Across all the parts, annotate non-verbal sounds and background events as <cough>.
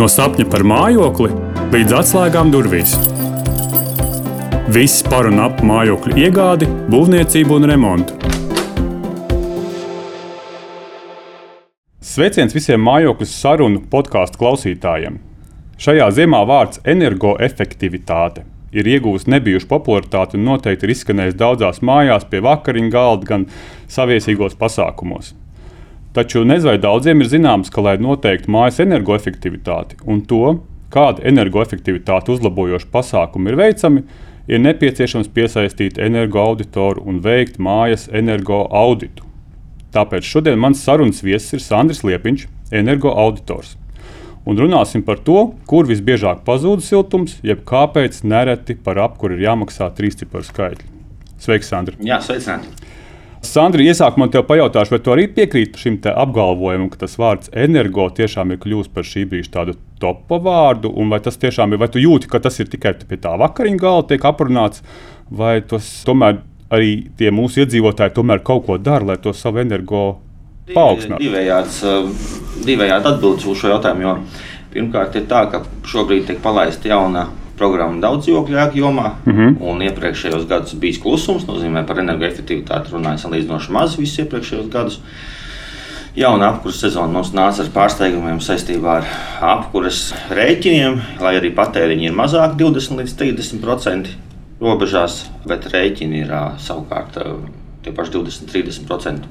No sapņa par mājokli līdz atslēgām durvīs. Viss par un ap mājokļu iegādi, būvniecību un remontu. Sveiciens visiem mājokļu sarunu podkāstu klausītājiem. Šajā ziemā vārds energoefektivitāte ir ieguvis nebijušu popularitāti un noteikti ir izskanējis daudzās mājās, pie vakariņu galda, gan saviesīgos pasākumos. Taču nezvai daudziem ir zināms, ka, lai noteiktu mājas energoefektivitāti un to, kāda energoefektivitāte uzlabojoša pasākuma ir veicami, ir nepieciešams piesaistīt energoauditoru un veikt mājas energoauditu. Tāpēc šodien mans sarunas viesis ir Sandrs Liepiņš, energoauditors. Un runāsim par to, kur visbiežāk pazūd siltums, jeb kāpēc nereti par apkuri ir jāmaksā trīs ciparu skaitļi. Sveiks, Sandra! Jā, sveicināti! Sandra, iesākumā te pajautāšu, vai tu arī piekrīti šim apgalvojumam, ka tas vārds energo tiešām ir kļuvis par šī brīža tādu topa vārdu, un vai tas tiešām ir, vai tu jūti, ka tas ir tikai pie tā vakariņu galda tiek aprunāts, vai tas tomēr arī tie mūsu iedzīvotāji tomēr kaut ko dara, lai to savu energo paaugstinātu? Divējāds, divējādi atbildes uz šo jautājumu, jo pirmkārt ir tā, ka šobrīd tiek palaista jauna programma daudz dzīvokļu ēku jomā. Mm -hmm. Un iepriekšējos gados bija klusums, nozīmē par energoefektivitāti runāja salīdzinoši maz visus iepriekšējos gadus. Jauna apkurses sezona mums nāca ar pārsteigumiem saistībā ar apkurses rēķiniem, lai arī patēriņi ir mazāk, 20 līdz 30% robežās, bet rēķini ir savukārt tie paši 20-30%.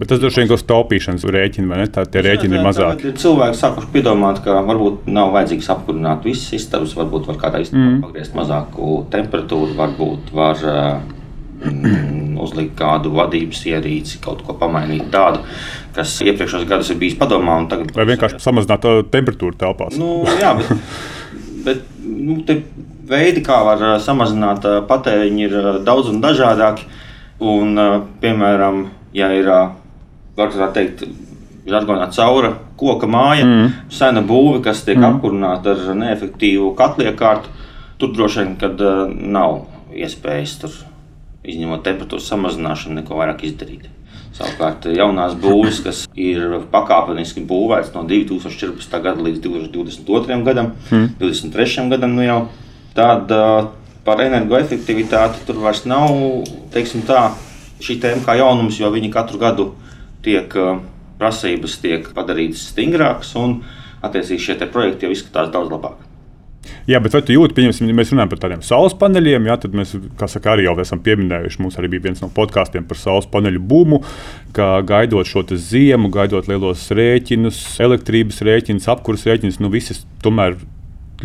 Bet tas droši vien ir taupīšanas rēķini, vai ne? Tā tie rēķini ir mazāki. Cilvēki sākuši piedomāt, ka varbūt nav vajadzīgs apkurināt visas istabas, varbūt var kādā istabā mm. pagriezt mazāku temperatūru, varbūt var mm, <clears throat> uzlikt kādu vadības ierīci, kaut ko pamainīt tādu, kas iepriekšējos gados ir bijis padomā. Tagad... Vai vienkārši samazināt temperatūru telpās? Nu, jā, bet, <laughs> bet nu, veidi, kā var samazināt patēriņu, ir daudz un dažādāki. Un, piemēram, ja ir var teikt, žargonā caura koka māja, mm. sena būve, kas tiek mm. apkurināta ar neefektīvu katliekārtu. Tur droši vien kad, uh, nav iespējas, tur, izņemot temperatūras samazināšanu, neko vairāk izdarīt. Savukārt, jaunās būvniecības, <laughs> kas ir pakāpeniski būvētas no 2014. gada līdz 2022. gadam, mm. 23. gadam, nu jau, tad uh, par energoefektivitāti tur vairs nav tā, šī tēma kā jaunums, jo viņi katru gadu ir tiek prasības tiek padarītas stingrākas, un attiecīgi šie projekti jau izskatās daudz labāk. Jā, bet vai tu jūti, pieņemsim, ja mēs runājam par tādiem saules paneļiem, jā, tad mēs, kā saka, arī jau esam pieminējuši, mums arī bija viens no podkāstiem par saules paneļu būmu, ka gaidot šo ziemu, gaidot lielos rēķinus, elektrības rēķinus, apkurses rēķinus, nu visas tomēr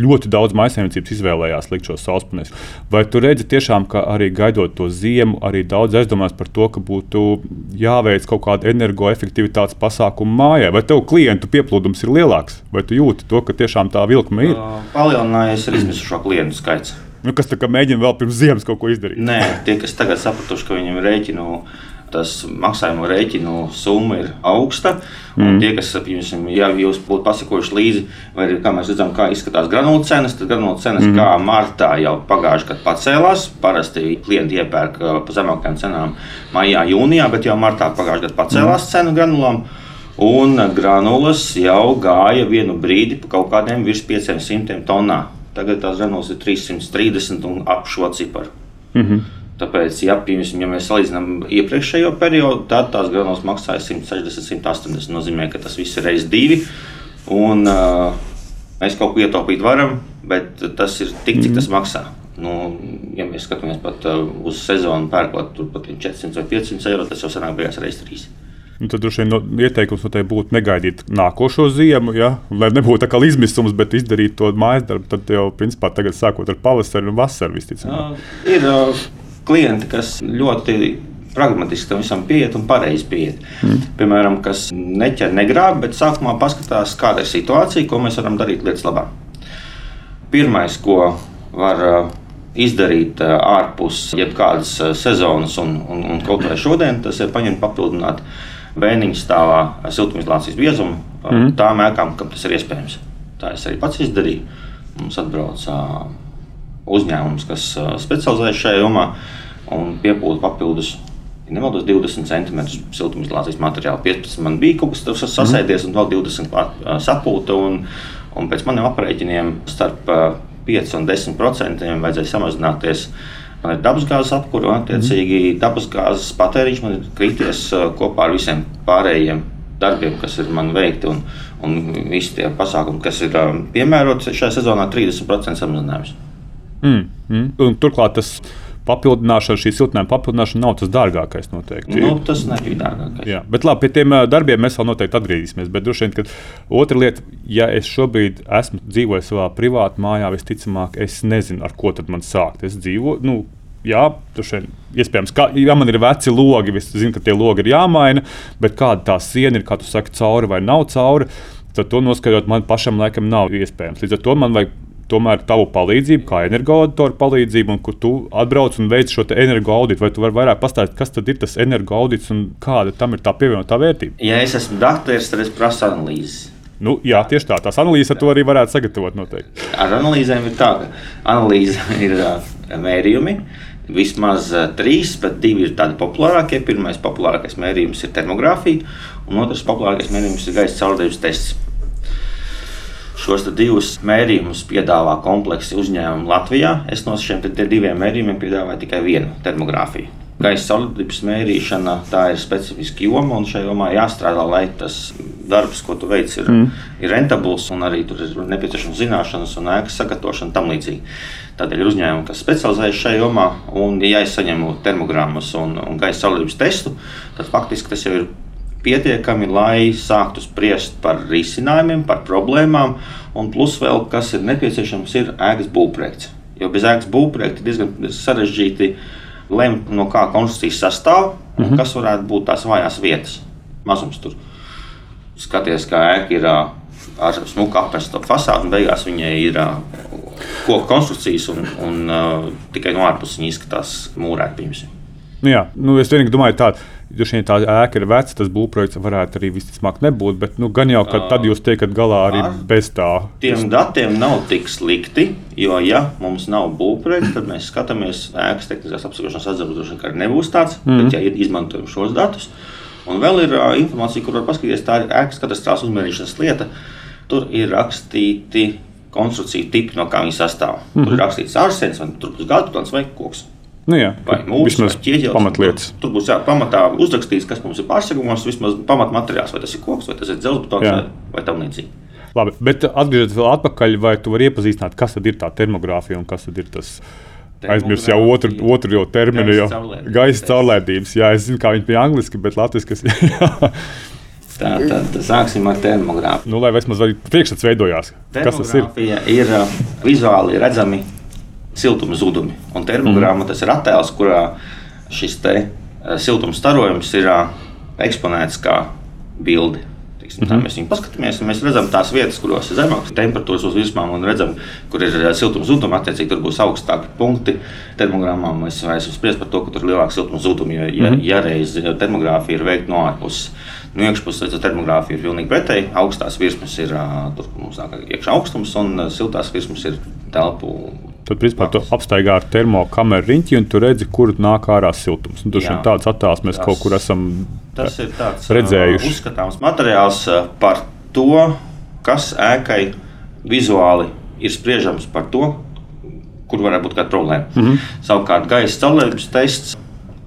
ļoti daudz maisiņniecības izvēlējās likt šos saulespaneļus. Vai tu redzi tiešām, ka arī gaidot to ziemu, arī daudz aizdomās par to, ka būtu jāveic kaut kāda energoefektivitātes pasākuma mājā? Vai tev klientu pieplūdums ir lielāks, vai tu jūti to, ka tiešām tā vilkme ir? Palielinājies ir izmisušo klientu skaits. Nu, kas tā kā mēģina vēl pirms ziemas kaut ko izdarīt? Nē, tie, kas tagad sapratuši, ka viņiem rēķinu tas maksājuma rēķinu summa ir augsta. Mm. Tie, kas, piemēram, ja jūs būtu pasakojuši līdzi, vai kā mēs redzam, kā izskatās granulu cenas, tad granulu cenas mm. kā martā jau pagājušajā gadā pacēlās. Parasti klienti iepērk uh, pa zemākām cenām maijā, jūnijā, bet jau martā pagājušajā gadā pacēlās mm. cena granulām. Un granulas jau gāja vienu brīdi pa kaut kādiem virs 500 tonnām. Tagad tās granulas ir 330 un ap šo ciparu. Mm -hmm. Tāpēc, ja, piemēram, ja mēs salīdzinām iepriekšējo periodu, tad tās granulas maksāja 160, 180. Tas nozīmē, ka tas viss ir reizes divi. Un, uh, mēs kaut ko ietaupīt varam, bet tas ir tik, cik tas maksā. Nu, ja mēs skatāmies pat uz sezonu, pērkot tur pat 400 vai 500 eiro, tas jau sanāk beigās reizes trīs. Nu, tad droši vien no, ieteikums noteikti būtu negaidīt nākošo ziemu, ja? lai nebūtu tā kā izmisums, bet izdarīt to mājas darbu. Tad jau, principā, tagad sākot ar pavasari un vasaru visticamāk. Uh, ir, uh, klienti, kas ļoti pragmatiski tam visam pieiet un pareizi pieiet. Mm. Piemēram, kas neķer, negrāb, bet sākumā paskatās, kāda ir situācija, ko mēs varam darīt lietas labā. Pirmais, ko var uh, izdarīt uh, ārpus jebkādas uh, sezonas un, un, un kaut vai šodien, tas ir paņemt papildināt vēniņu stāvā siltumizolācijas biezumu mm. tām ēkām, kam tas ir iespējams. Tā es arī pats izdarīju. Mums atbrauca uzņēmums, kas specializējas šajā jomā un piepūta papildus. Ja nemaldos 20 cm siltumizolācijas materiālu, 15 man bija kaut kas tāds sasēdies, un vēl 20 sapūta. Un, Un pēc maniem aprēķiniem starp 5 un 10 procentiem vajadzēja samazināties. Man ir dabasgāzes apkūra, un attiecīgi dabasgāzes patēriņš man ir krities kopā ar visiem pārējiem darbiem, kas ir man veikti, un, un visi tie pasākumi, kas ir piemēroti šajā sezonā, 30% samazinājums. Mm, mm. Un, turklāt tas papildināšana, šī siltinājuma papildināšana nav tas dārgākais. Noteikti. Nu, tas nebija dārgākais. Jā, bet labi, pie tiem darbiem mēs vēl noteikti atgriezīsimies. Bet droši vien, ka otra lieta, ja es šobrīd esmu dzīvojis savā privātā mājā, visticamāk, es nezinu, ar ko tad man sākt. Es dzīvoju. Nu, Jā, šeit, iespējams, ka, ja man ir veci logi, es zinu, ka tie logi ir jāmaina, bet kāda tā siena ir, kā tu saki, cauri vai nav cauri, tad to noskaidrot man pašam laikam nav iespējams. Līdz ar to man vajag tomēr tavu palīdzību, kā energoauditoru palīdzību, un kur tu atbrauc un veic šo energoauditu. Vai tu vari vairāk pastāstīt, kas tad ir tas energoaudits un kāda tam ir tā pievienotā vērtība? Ja es esmu dakteris, tad es prasu analīzes. Nu, jā, tieši tā. Tās analīzes ar to arī varētu sagatavot. Noteikti. Ar analīzēm ir tā, ka analīze ir mērījumi. Vismaz trīs, bet divi ir tādi populārākie. Pirmais populārākais mērījums ir termogrāfija, un otrs populārākais mērījums ir gaisa caurdzības tests. Šos divus mērījumus piedāvā kompleksi uzņēmumi Latvijā. Es no šiem diviem mērījumiem piedāvāju tikai vienu termogrāfiju. Gaisa solidības mērīšana tā ir specifiska joma, un šajā jomā jāstrādā, lai tas darbs, ko tu veic, ir, mm. ir rentabls, un arī tur ir nepieciešams zināšanas un ēkas sagatavošana tam līdzīgi. Tādēļ ir uzņēmumi, kas specializējas šajā jomā, un, ja es saņemu termogrammas un, un gaisa solidības testu, tad faktiski tas jau ir pietiekami, lai sāktu spriest par risinājumiem, par problēmām, un plus vēl, kas ir nepieciešams, ir ēkas būvprojekts. Jo bez ēkas būvprojekta ir diezgan sarežģīti lemt, no kā konstrukcijas sastāv un mm -hmm. kas varētu būt tās vājās vietas. Mazums tur. Skaties, kā ēka ir ar smuku apmestu fasādi, un beigās viņai ir koku konstrukcijas, un, un tikai no ārpuses viņa izskatās mūrēta. Nu jā, nu es vienīgi domāju, tāda Droši vien tā ēka ir veca, tas būvprojekts varētu arī visticamāk nebūt. Bet nu, gan jau, ka tad jūs tiekat galā arī Ar bez tā. Tiem datiem nav tik slikti, jo, ja mums nav būvprojekts, tad mēs skatāmies ēkas tehniskās apsakošanas atzīmes, droši vien, ka nebūs tāds. Mm. Bet, ja izmantojam šos datus, un vēl ir uh, informācija, kur var paskatīties, tā ir ēkas katastrāls uzmērīšanas lieta. Tur ir rakstīti konstrukciju tipi, no kā viņi sastāv. Mm -hmm. Tur ir mhm. rakstīts ārsens, vai tur būs gadu plāns vai koks. Nu, jā, vai mūsu pamatlietas. Tur būs jā, pamatā uzrakstīts, kas mums ir pārsegumos, vismaz pamatmateriāls, vai tas ir koks, vai tas ir dzelzbetons, vai, vai tam līdzīgi. Labi, bet atgriežoties vēl atpakaļ, vai tu vari iepazīstināt, kas tad ir tā termogrāfija un kas tad ir tas? Aizmirsu jau otru, otru jau terminu, jau gaisa caurlēdības. Jā, es zinu, kā viņi bija angliski, bet latviešu. <laughs> Tā tad sāksim ar termogrāfiju. Nu, lai vismaz priekšstats veidojās. Kas tas ir? Ir vizuāli redzami siltuma zudumi. Un termogramma mm. tas ir attēls, kurā šis te eh, siltuma starojums ir eksponēts kā. Tiksim, mm -hmm. Mēs viņu paskatāmies, un mēs redzam tās vietas, kuros ir zemākas temperatūras uz virsmām, un redzam, kur ir siltuma zudumi. Attiecīgi, tur būs augstāki punkti. Termogrammā mēs vairs spriest par to, ka tur ir lielāka siltuma zuduma. Ja, ja, mm -hmm. ja reiz termogrāfija ir veikta no ārpuses, no iekšpuses termogrāfija ir pilnīgi pretēji. Augstās virsmas ir tur, kur mums nāk iekšā augstums, un siltās virsmas ir telpu Tad, principā, tu apstaigā ar termokameru riņķi, un tu redzi, kur nāk ārā siltums. Un, jau tāds attēls mēs tas, kaut kur esam tas ir tāds, redzējuši. Uh, uzskatāms materiāls par to, kas ēkai vizuāli ir spriežams par to, kur varētu būt kāda problēma. Mm -hmm. Savukārt, gaisa caurlēkības tests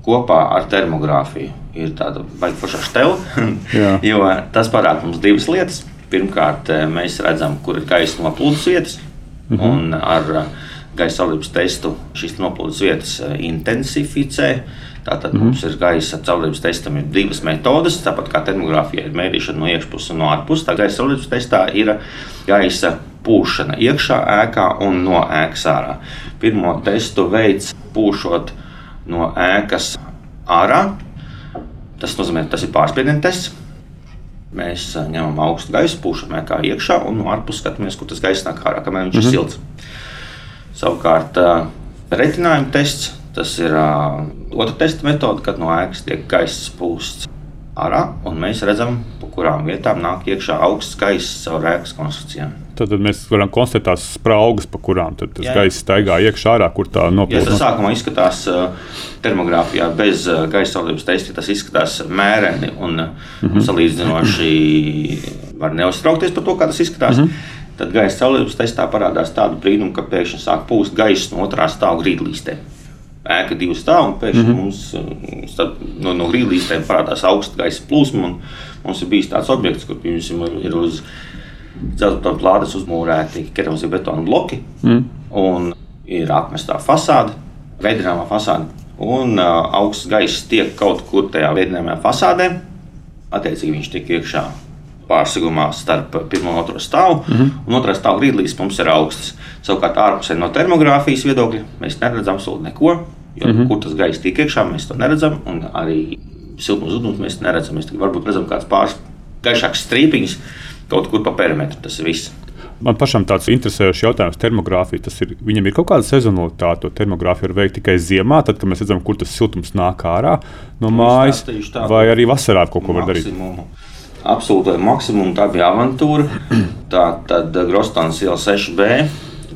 kopā ar termogrāfiju ir tāda baigta paša stela, <laughs> jo tas parāda mums divas lietas. Pirmkārt, mēs redzam, kur ir gaisa noplūdes vietas, mm -hmm. un ar gaisa caurības testu šīs noplūdes vietas eh, intensificē. Tātad mm mums ir gaisa caurības testam ir divas metodes, tāpat kā termogrāfijā ir mērīšana no iekšpuses un no ārpuses. Tā gaisa caurības testā ir gaisa pūšana iekšā ēkā un no ēkas ārā. Pirmo testu veids pūšot no ēkas ārā. Tas nozīmē, ka tas ir pārspiediena tests. Mēs eh, ņemam augstu gaisu, pūšam ēkā iekšā un no ārpuses skatāmies, kur tas gaisa nāk ārā, kamēr viņš mm -hmm. ir mhm. silts. Savukārt, retinājuma tests tas ir otra testa metode, kad no ēkas tiek gaisa spūsts ārā, un mēs redzam, pa kurām vietām nāk iekšā augsts gaiss caur ēkas konstrukcijām. Tad, tad mēs varam konstatēt tās spraugas, pa kurām tas jā, gaisa staigā iekšā ārā, kur tā noplūst. Tas sākumā izskatās termogrāfijā bez gaisa caurības testa, tas izskatās mēreni un, mm -hmm. salīdzinoši var neuztraukties par to, kā tas izskatās. Mm -hmm. Tad gaisa caurlības testā parādās tāda brīnuma, ka pēkšņi sāk pūst gaisa no otrā stāva grīdlīstē. Ēka divi stāvi, un pēkšņi mm -hmm. mums starp, no, no grīdlīstēm parādās augsta gaisa plūsma. Mums ir bijis tāds objekts, kur piemēram, ir uz dzelzceļa plātes uzmūrēti kerozija betona bloki, mm. un ir apmestā fasāde, veidojamā fasāde. Un uh, augsts gaiss tiek kaut kur tajā veidojamajā fasādē. Attiecīgi viņš tiek iekšā pārsegumā starp pirmo un otro stāvu. Mm -hmm. Un otrā stāvā grīdlīs mums ir augsts. Savukārt, ārpusē no termogrāfijas viedokļa mēs neredzam absolūti neko. Jo, mm -hmm. Kur tas gaiss tiek iekšā, mēs to neredzam. Un arī siltums uguns mēs neredzam. Mēs varbūt redzam kāds pāris gaišāks strīpiņš kaut kur pa perimetru. Tas ir viss. Man pašam tāds interesējošs jautājums - termogrāfija. Tas ir, viņam ir kaut kāda sezonalitāte. To termogrāfiju var veikt tikai ziemā, tad, kad mēs redzam, kur tas siltums nāk ārā no mājas, vai arī vasarā kaut ko var darīt. Absolūti maksimumu tā bija avantūra. Tā tad Grostons iela 6B.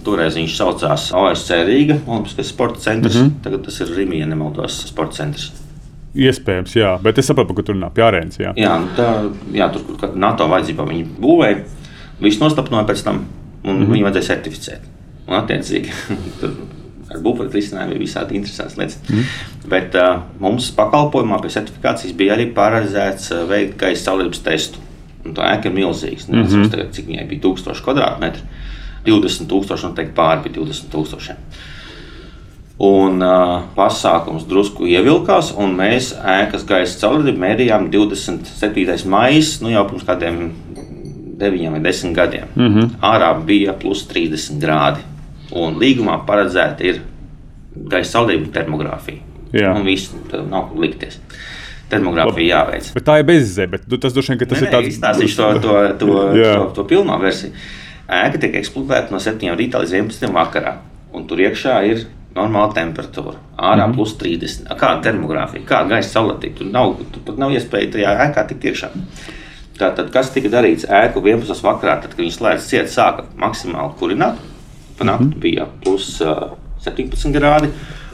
Toreiz viņš saucās OSC Rīga, Olimpiskais sporta centrs. Mm -hmm. Tagad tas ir Rīgas, ja nemaldos, sporta centrs. Iespējams, jā, bet es saprotu, ka tur nav pie arēnas. Jā, jā, tā, jā tur, kur NATO vajadzībā viņi būvēja. Viss nostapnoja pēc tam, un mm -hmm. viņu vajadzēja certificēt. Un, attiecīgi, <laughs> ar būvniecību risinājumu bija visādi interesantas lietas. Mm. Bet uh, mums pakalpojumā pie certifikācijas bija arī paredzēts uh, veikt gaisa caurības testu. Un tā ēka ir milzīga. Mm -hmm. Tagad, cik viņai bija 1000 kvadrātmetri, 20,000 noteikti pāri bija 20,000. Un uh, pasākums drusku ievilkās, un mēs ēkas gaisa caurvību mērījām 27. maijā, nu jau pirms kādiem 9 vai 10 gadiem. Mm -hmm. Ārā bija plus 30 grādi. Un līgumā paredzēta ir gaisa saldība termogrāfija. Jā. Un viss nav likties. Termogrāfija jāveic. Bet tā ir bezizē, bet nu, tas droši vien tas ne, ir tāds. Izstāstīšu to, to, to, <laughs> to, to pilno versiju. Ēka tiek eksploatēta no 7 rītā līdz 11 vakarā. Un tur iekšā ir normāla temperatūra. Ārā mm -hmm. plus 30. Kāda termogrāfija, kāda gaisa saulatība. Tur, nav, tur pat nav iespēja tajā ēkā tikt iekšā. Tātad, kas tika darīts ēku 11. vakarā, tad, kad viņi slēdz ciet, sāka maksimāli kurināt. Panākt -hmm. bija plus uh, 17 grādi.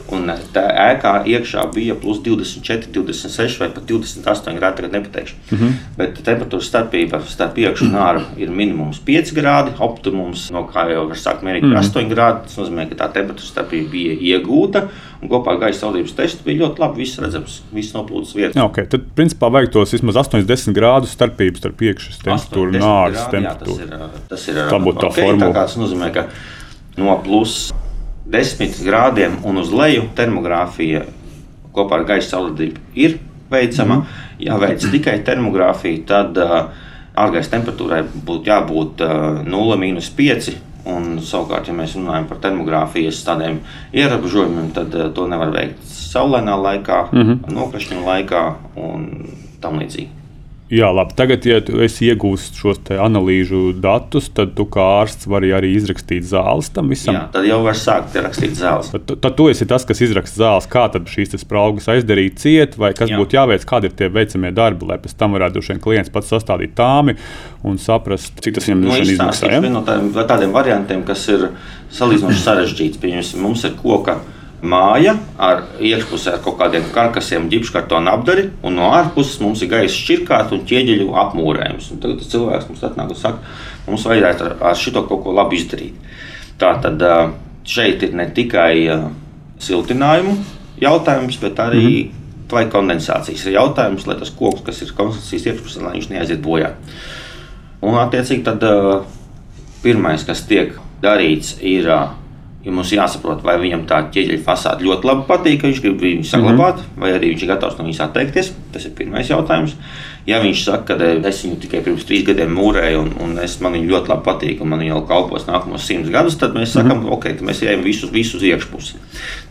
Un tā ēkā iekšā bija plus 24, 26 vai pat 28 grādi. Tagad nepateikšu. Mm -hmm. Bet temperatūras starpība starp iekšā un ārā ir minimums 5 grādi. Optimums, no kā jau var sākt mērīt, ir mm -hmm. 8 grādi. Tas nozīmē, ka tā temperatūras starpība bija iegūta. Un kopā gaisa saldības testu bija ļoti labi. Viss redzams, viss noplūdes vietā. Okay, tad, principā, vajag tos vismaz 80 grādu starpību starp iekšas temperatūru un ārā temperatūru. Jā, tas ir, tas ir tā būtu okay, tā formula. Tā kā tas nozīmē, ka no plus 10 grādiem un uz leju termogrāfija kopā ar gaisa saulēdību ir veicama. Mm. Ja veic tikai termogrāfiju, tad uh, ārgaisa temperatūrai būtu jābūt uh, 0,5. Un, savukārt, ja mēs runājam par termogrāfijas tādiem ierobežojumiem, tad uh, to nevar veikt saulainā laikā, mm -hmm. nokrišņu laikā un tam līdzīgi. Jā, labi. Tagad, ja es iegūstu šos analīžu datus, tad tu kā ārsts vari arī izrakstīt zāles tam visam. Jā, tad jau var sākt rakstīt zāles. Tad, tad tu esi tas, kas izraksta zāles. Kā tad šīs spraugas aizdarīt ciet, vai kas Jā. būtu jāveic, kādi ir tie veicamie darbi, lai pēc tam varētu vien klients pats sastādīt tāmi un saprast, cik tas viņam nu, izmaksā. Viens no tādiem, variantiem, kas ir salīdzinoši sarežģīts, pieņemsim, mums ir koka māja ar iekšpusē ar kaut kādiem karkasiem, ģipškartona apdari, un no ārpuses mums ir gaisa šķirkāta un ķieģeļu apmūrējums. Un tagad cilvēks mums atnāk un saka, mums vajadzētu ar, ar šito kaut ko labi izdarīt. Tā tad šeit ir ne tikai siltinājumu jautājums, bet arī mm -hmm. vai kondensācijas jautājums, lai tas koks, kas ir konstrukcijas iekšpusē, lai viņš neaiziet bojā. Un attiecīgi tad pirmais, kas tiek darīts, ir Ja mums jāsaprot, vai viņam tā ķieģeļa fasāde ļoti labi patīk, ka viņš grib viņu saglabāt, mm -hmm. vai arī viņš ir gatavs no viņas atteikties. Tas ir pirmais jautājums. Ja viņš saka, ka es viņu tikai pirms trīs gadiem mūrēju, un, un es, man viņa ļoti labi patīk, un man viņa jau kalpos nākamos simtus gadus, tad mēs sakām, mm -hmm. ok, tad mēs ejam visus, visus iekšpusi.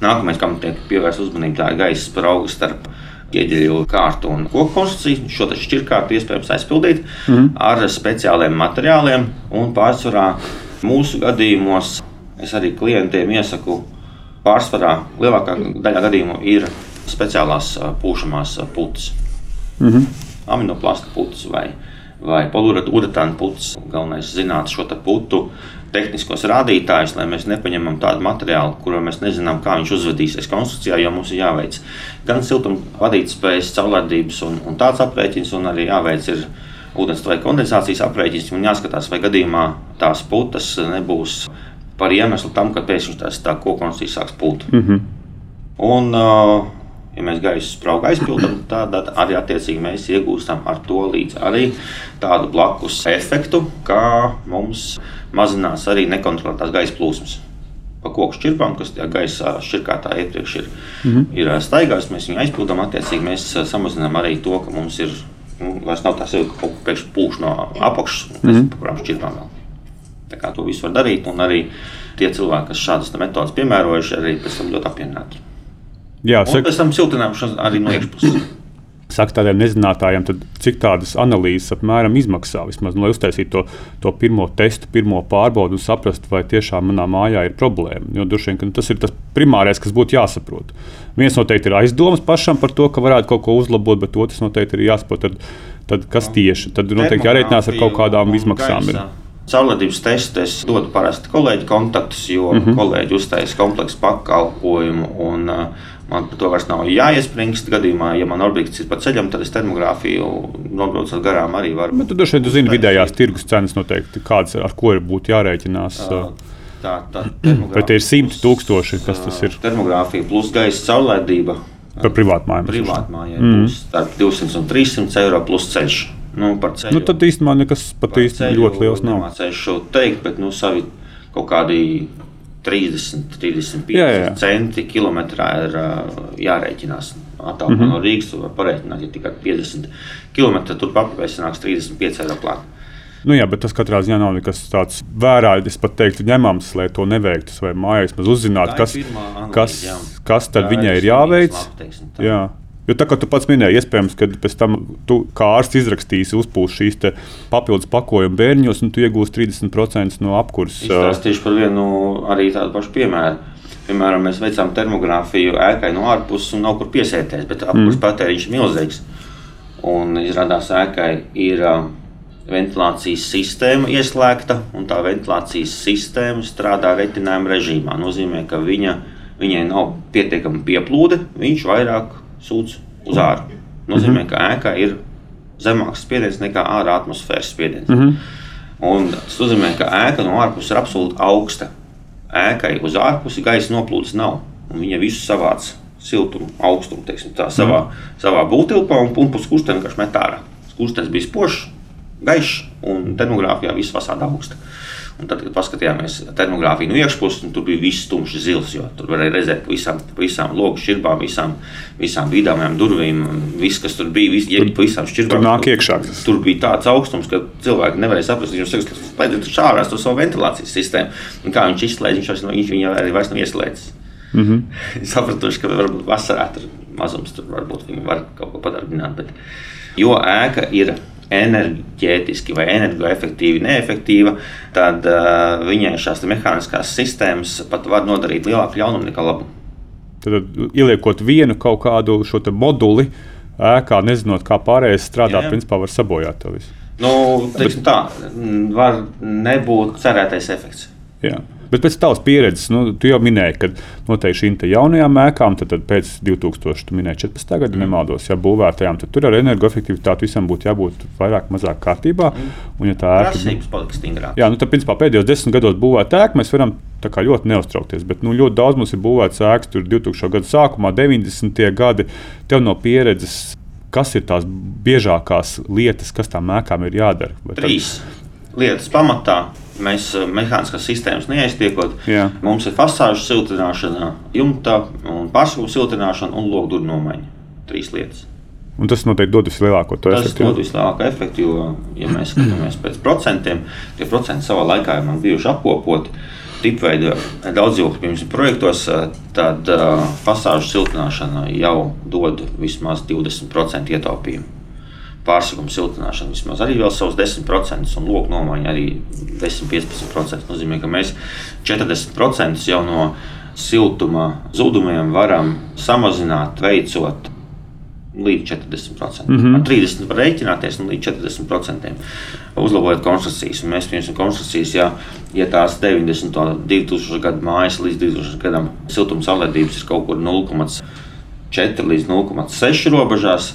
Nākamais, kam tiek pievērsta uzmanība, tā ir gaisa sprauga starp ieģeļu kārtu un koku konstrukciju. Šo šķirkārtu iespējams aizpildīt mm -hmm. ar speciāliem materiāliem un pārsvarā mūsu gadījumos Es arī klientiem iesaku, pārsvarā lielākā daļa gadījumu ir speciālās pūšamās putas. Mm -hmm. Aminoplasta putas vai, vai poliuretāna putas. Galvenais ir zināt šo putu tehniskos rādītājus, lai mēs nepaņemam tādu materiālu, kuru mēs nezinām, kā viņš uzvedīsies konstrukcijā, jo mums ir jāveic gan siltuma vadītspējas, caurlādības un, un tāds aprēķins, un arī jāveic ir ūdens vai kondensācijas aprēķins. Man jāskatās, vai gadījumā tās putas nebūs par iemeslu tam, ka pēkšņi tās tā kokonstitūcija sāks pūt. Mm -hmm. Un, ja mēs gaisa spraugu aizpildām, tad arī attiecīgi mēs iegūstam ar to līdz arī tādu blakus efektu, kā mums mazinās arī nekontrolētās gaisa plūsmas pa koku šķirpām, kas tajā gaisa šķirkātā iepriekš ir, mm -hmm. ir staigājis. Mēs viņu aizpildām, attiecīgi mēs samazinām arī to, ka mums ir nu, vairs nav tā sajūta, ka kaut kas pēkšņi pūš no apakšas, mm -hmm. kurām šķirpām vēl. To visu var darīt, un arī tie cilvēki, kas šādas metodas piemērojuši, arī pēc tam ļoti apmierināti. Jā, un pēc tam siltināšana arī no iekšpuses. <clears throat> Saka tādiem nezinātājiem, tad cik tādas analīzes apmēram izmaksā vismaz, nu, lai uztaisītu to, to pirmo testu, pirmo pārbaudi un saprastu, vai tiešām manā mājā ir problēma. Jo droši vien tas ir tas primārais, kas būtu jāsaprot. Viens noteikti ir aizdomas pašam par to, ka varētu kaut ko uzlabot, bet otrs noteikti ir jāsaprot, tad, tad kas tieši. Tad noteikti jārēķinās ar kaut kādām izmaksām. Ir. Caurladības testu es dodu parasti kolēģi kontaktus, jo mm -hmm. kolēģi uztaisa kompleksu pakalpojumu. Un, uh, Man par to vairs nav jāiespringst. Gadījumā, ja man objekts ir pa ceļam, tad es termogrāfiju nobraucot garām arī varu. Bet tu droši vien zini vidējās tirgus cenas noteikti, kādas ar ko būtu jārēķinās. Uh, tā, tā Bet tie ir simti tūkstoši, kas tas ir. Termogrāfija plus gaisa caurlaidība. Par privātmājām. Privātmājai mm. būs 200 un 300 eiro plus ceļš. Nu, nu, tad īstenībā nekas pat īsti ļoti liels nav. Nemācēju šo teikt, bet nu, savi kaut kādi 30, 35 jā, jā. centi kilometrā ir jārēķinās. Attālumā mm -hmm. no Rīgas var pareiķināt, ja tikai 50 km tur papildus sanāks 35 eiro klāt. Nu jā, bet tas katrā ziņā nav nekas tāds vērā, es pat teiktu, ņemams, lai to neveiktu. Vai mājās mēs uzzinātu, kas, analīze, kas, kas tad viņai ir jāveic. Teiksim, jā. Jo tā kā tu pats minēji, iespējams, ka pēc tam tu kā ārsts izrakstīsi, uzpūs šīs papildus pakojumu bērniņos, un tu iegūsi 30% no apkurses. Izstāstīšu par vienu arī tādu pašu piemēru. Piemēram, mēs veicām termogrāfiju ēkai no ārpuses un nav kur piesēties, bet apkurses mm. patēriņš ir milzīgs. Un izrādās, ēkai ir ventilācijas sistēma ieslēgta, un tā ventilācijas sistēma strādā retinājuma režīmā. Tas nozīmē, ka viņa, viņai nav pietiekama pieplūde, viņš vairāk sūdz uz ārā. Nozīmē, ka ēkā ir zemāks spiediens nekā ārā atmosfēras spiediens. Mm -hmm. Un tas nozīmē, ka ēka no ārpuses ir absolūti augsta. Ēkai uz ārpusi gaisa noplūdes nav. Viņa visu savāc siltumu, augstumu, teiksim, tā, savā, mm. savā būvtilpā un, un puskusteni vienkārši met ārā. Skurstenis bija spožs, gaišs un termogrāfijā viss fasāde augsta. Un tad, kad paskatījāmies termogrāfiju no iekšpuses, tur bija viss tumšs zils. Tur varēja redzēt, visām, visām logu šķirbām, visām, visām bīdāmajām durvīm, viss, kas tur bija, vis, tur, visām šķirbām. Tur nāk iekšā. Tur, tur bija tāds augstums, ka cilvēki nevarēja saprast, viņš saka, ka slēdz šārās to savu ventilācijas sistēmu. Un kā viņš izslēdz, viņš, viņš viņu arī vairs nav ieslēdzis. Mm -hmm. <laughs> Sapratuši, ka varbūt vasarā tur mazums tur varbūt viņi var kaut ko padarbināt. Bet, jo ēka ir enerģētiski vai energoefektīvi neefektīva, tad uh, viņai šīs mehāniskās sistēmas pat var nodarīt lielāku ļaunumu nekā labu. Tad ieliekot vienu kaut kādu šo moduli ēkā, nezinot, kā pārējais strādā, jā, jā. principā var sabojāt to visu. Nu, tā var nebūt cerētais efekts. Jā. Bet pēc tavas pieredzes, nu, tu jau minēji, ka noteikti šīm jaunajām ēkām, tad, tad pēc 2014. gada, mm. nemaldos, ja būvētajām, tad tur ar energoefektivitāti visam būtu jābūt vairāk, mazāk kārtībā. Un, ja tā ēka ir paliks stingrāka, jā, nu, tad principā pēdējos desmit gados būvēta ēka, mēs varam ļoti neuztraukties. Bet nu, ļoti daudz mums ir būvēts ēkas, tur 2000. gadu sākumā, 90. gadi. Tev no pieredzes kas ir tās biežākās lietas, kas tām ēkām ir jādara? Trīs lietas pamatā Mēs eh, mehāniskās sistēmas neaiztiekot. Jā. Mums ir fasāžu siltināšana, jumta, pārsaugu siltināšana un logduru nomaiņa. Trīs lietas. Un tas noteikti dod vislielāko to efektu. Tas dod vislielāko efektu, jo, ja mēs skatāmies pēc procentiem, tie procenti savā laikā ir bijuši apkopoti. Tipveida daudzdzīvokļu projektos, eh, tad uh, fasāžu siltināšana jau dod vismaz 20% ietaupījumu pārsakuma siltināšana vismaz arī vēl savus 10%, un loku nomaiņa arī 10-15%. Tas nozīmē, ka mēs 40% jau no siltuma zudumiem varam samazināt, veicot līdz 40%. Mm -hmm. Ar 30% var rēķināties un līdz 40% uzlabojot konstrukcijas. Un mēs pieņemsim konstrukcijas, ja, ja tās 90. 2000 gadu mājas līdz 2000 gadam siltuma salēdības ir kaut kur 0,4 līdz 0,6 robežās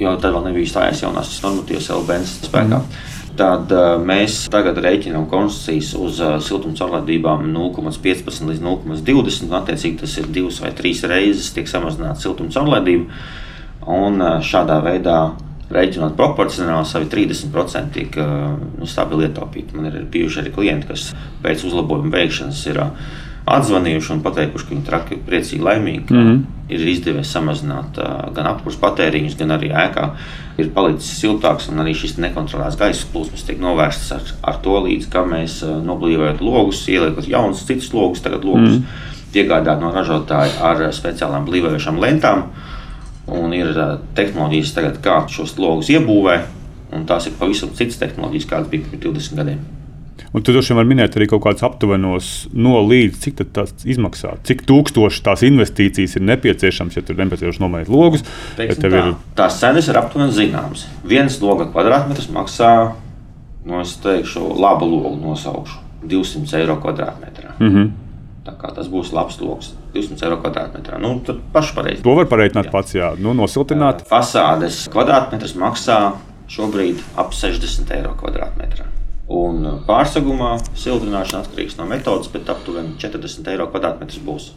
jo tad vēl nebija stājies jaunās normatīvas LBNS spēkā. Mm. Tad uh, mēs tagad rēķinām konstrukcijas uz uh, siltuma caurlaidībām 0,15 līdz 0,20. Attiecīgi tas ir divas vai trīs reizes tiek samazināta siltuma caurlaidība. Un uh, šādā veidā rēķinot proporcionāli, savi 30% tiek nu, stabili ietaupīti. Man ir bijuši arī klienti, kas pēc uzlabojuma veikšanas ir. Atzvanījuši un pateikuši, ka viņi traki priecīgi, laimīgi, mm -hmm. ir izdevies samazināt uh, gan apkursu patēriņus, gan arī ēkā ir palicis siltāks, un arī šis nekontrolēts gaisa plūsmas tiek novērstas ar, ar to līdz, ka mēs uh, noblīvējot logus, ieliekot jaunus citus logus, tagad logus mm -hmm. piegādāt no ražotāja ar speciālām blīvējošām lentām. Un ir uh, tehnoloģijas, tagad, kā šos logus iebūvē, un tās ir pavisam citas tehnoloģijas, kādas bija pirms 20 gadiem. Un tu droši vien vari minēt arī kaut kādus aptuvenos no līdz, cik tas izmaksā, cik tūkstoši tās investīcijas ir nepieciešams, ja tur ir nepieciešams nomainīt logus. Tā, ir... Tās cenas ir aptuveni zināmas. Viens loga kvadrātmetrs maksā, no es teikšu, labu logu nosaukšu 200 eiro kvadrātmetrā. Mm -hmm. Tā kā tas būs labs lokus, 200 eiro kvadrātmetrā. Nu, tad paši pareizi. To var pareiķināt pats, jā, nu, nosiltināt. Fasādes kvadrātmetrs maksā šobrīd ap 60 eiro kvadrātmetrā. Un pārsegumā siltināšana atkarīgs no metodas, bet aptuveni 40 eiro kvadrātmetrs būs.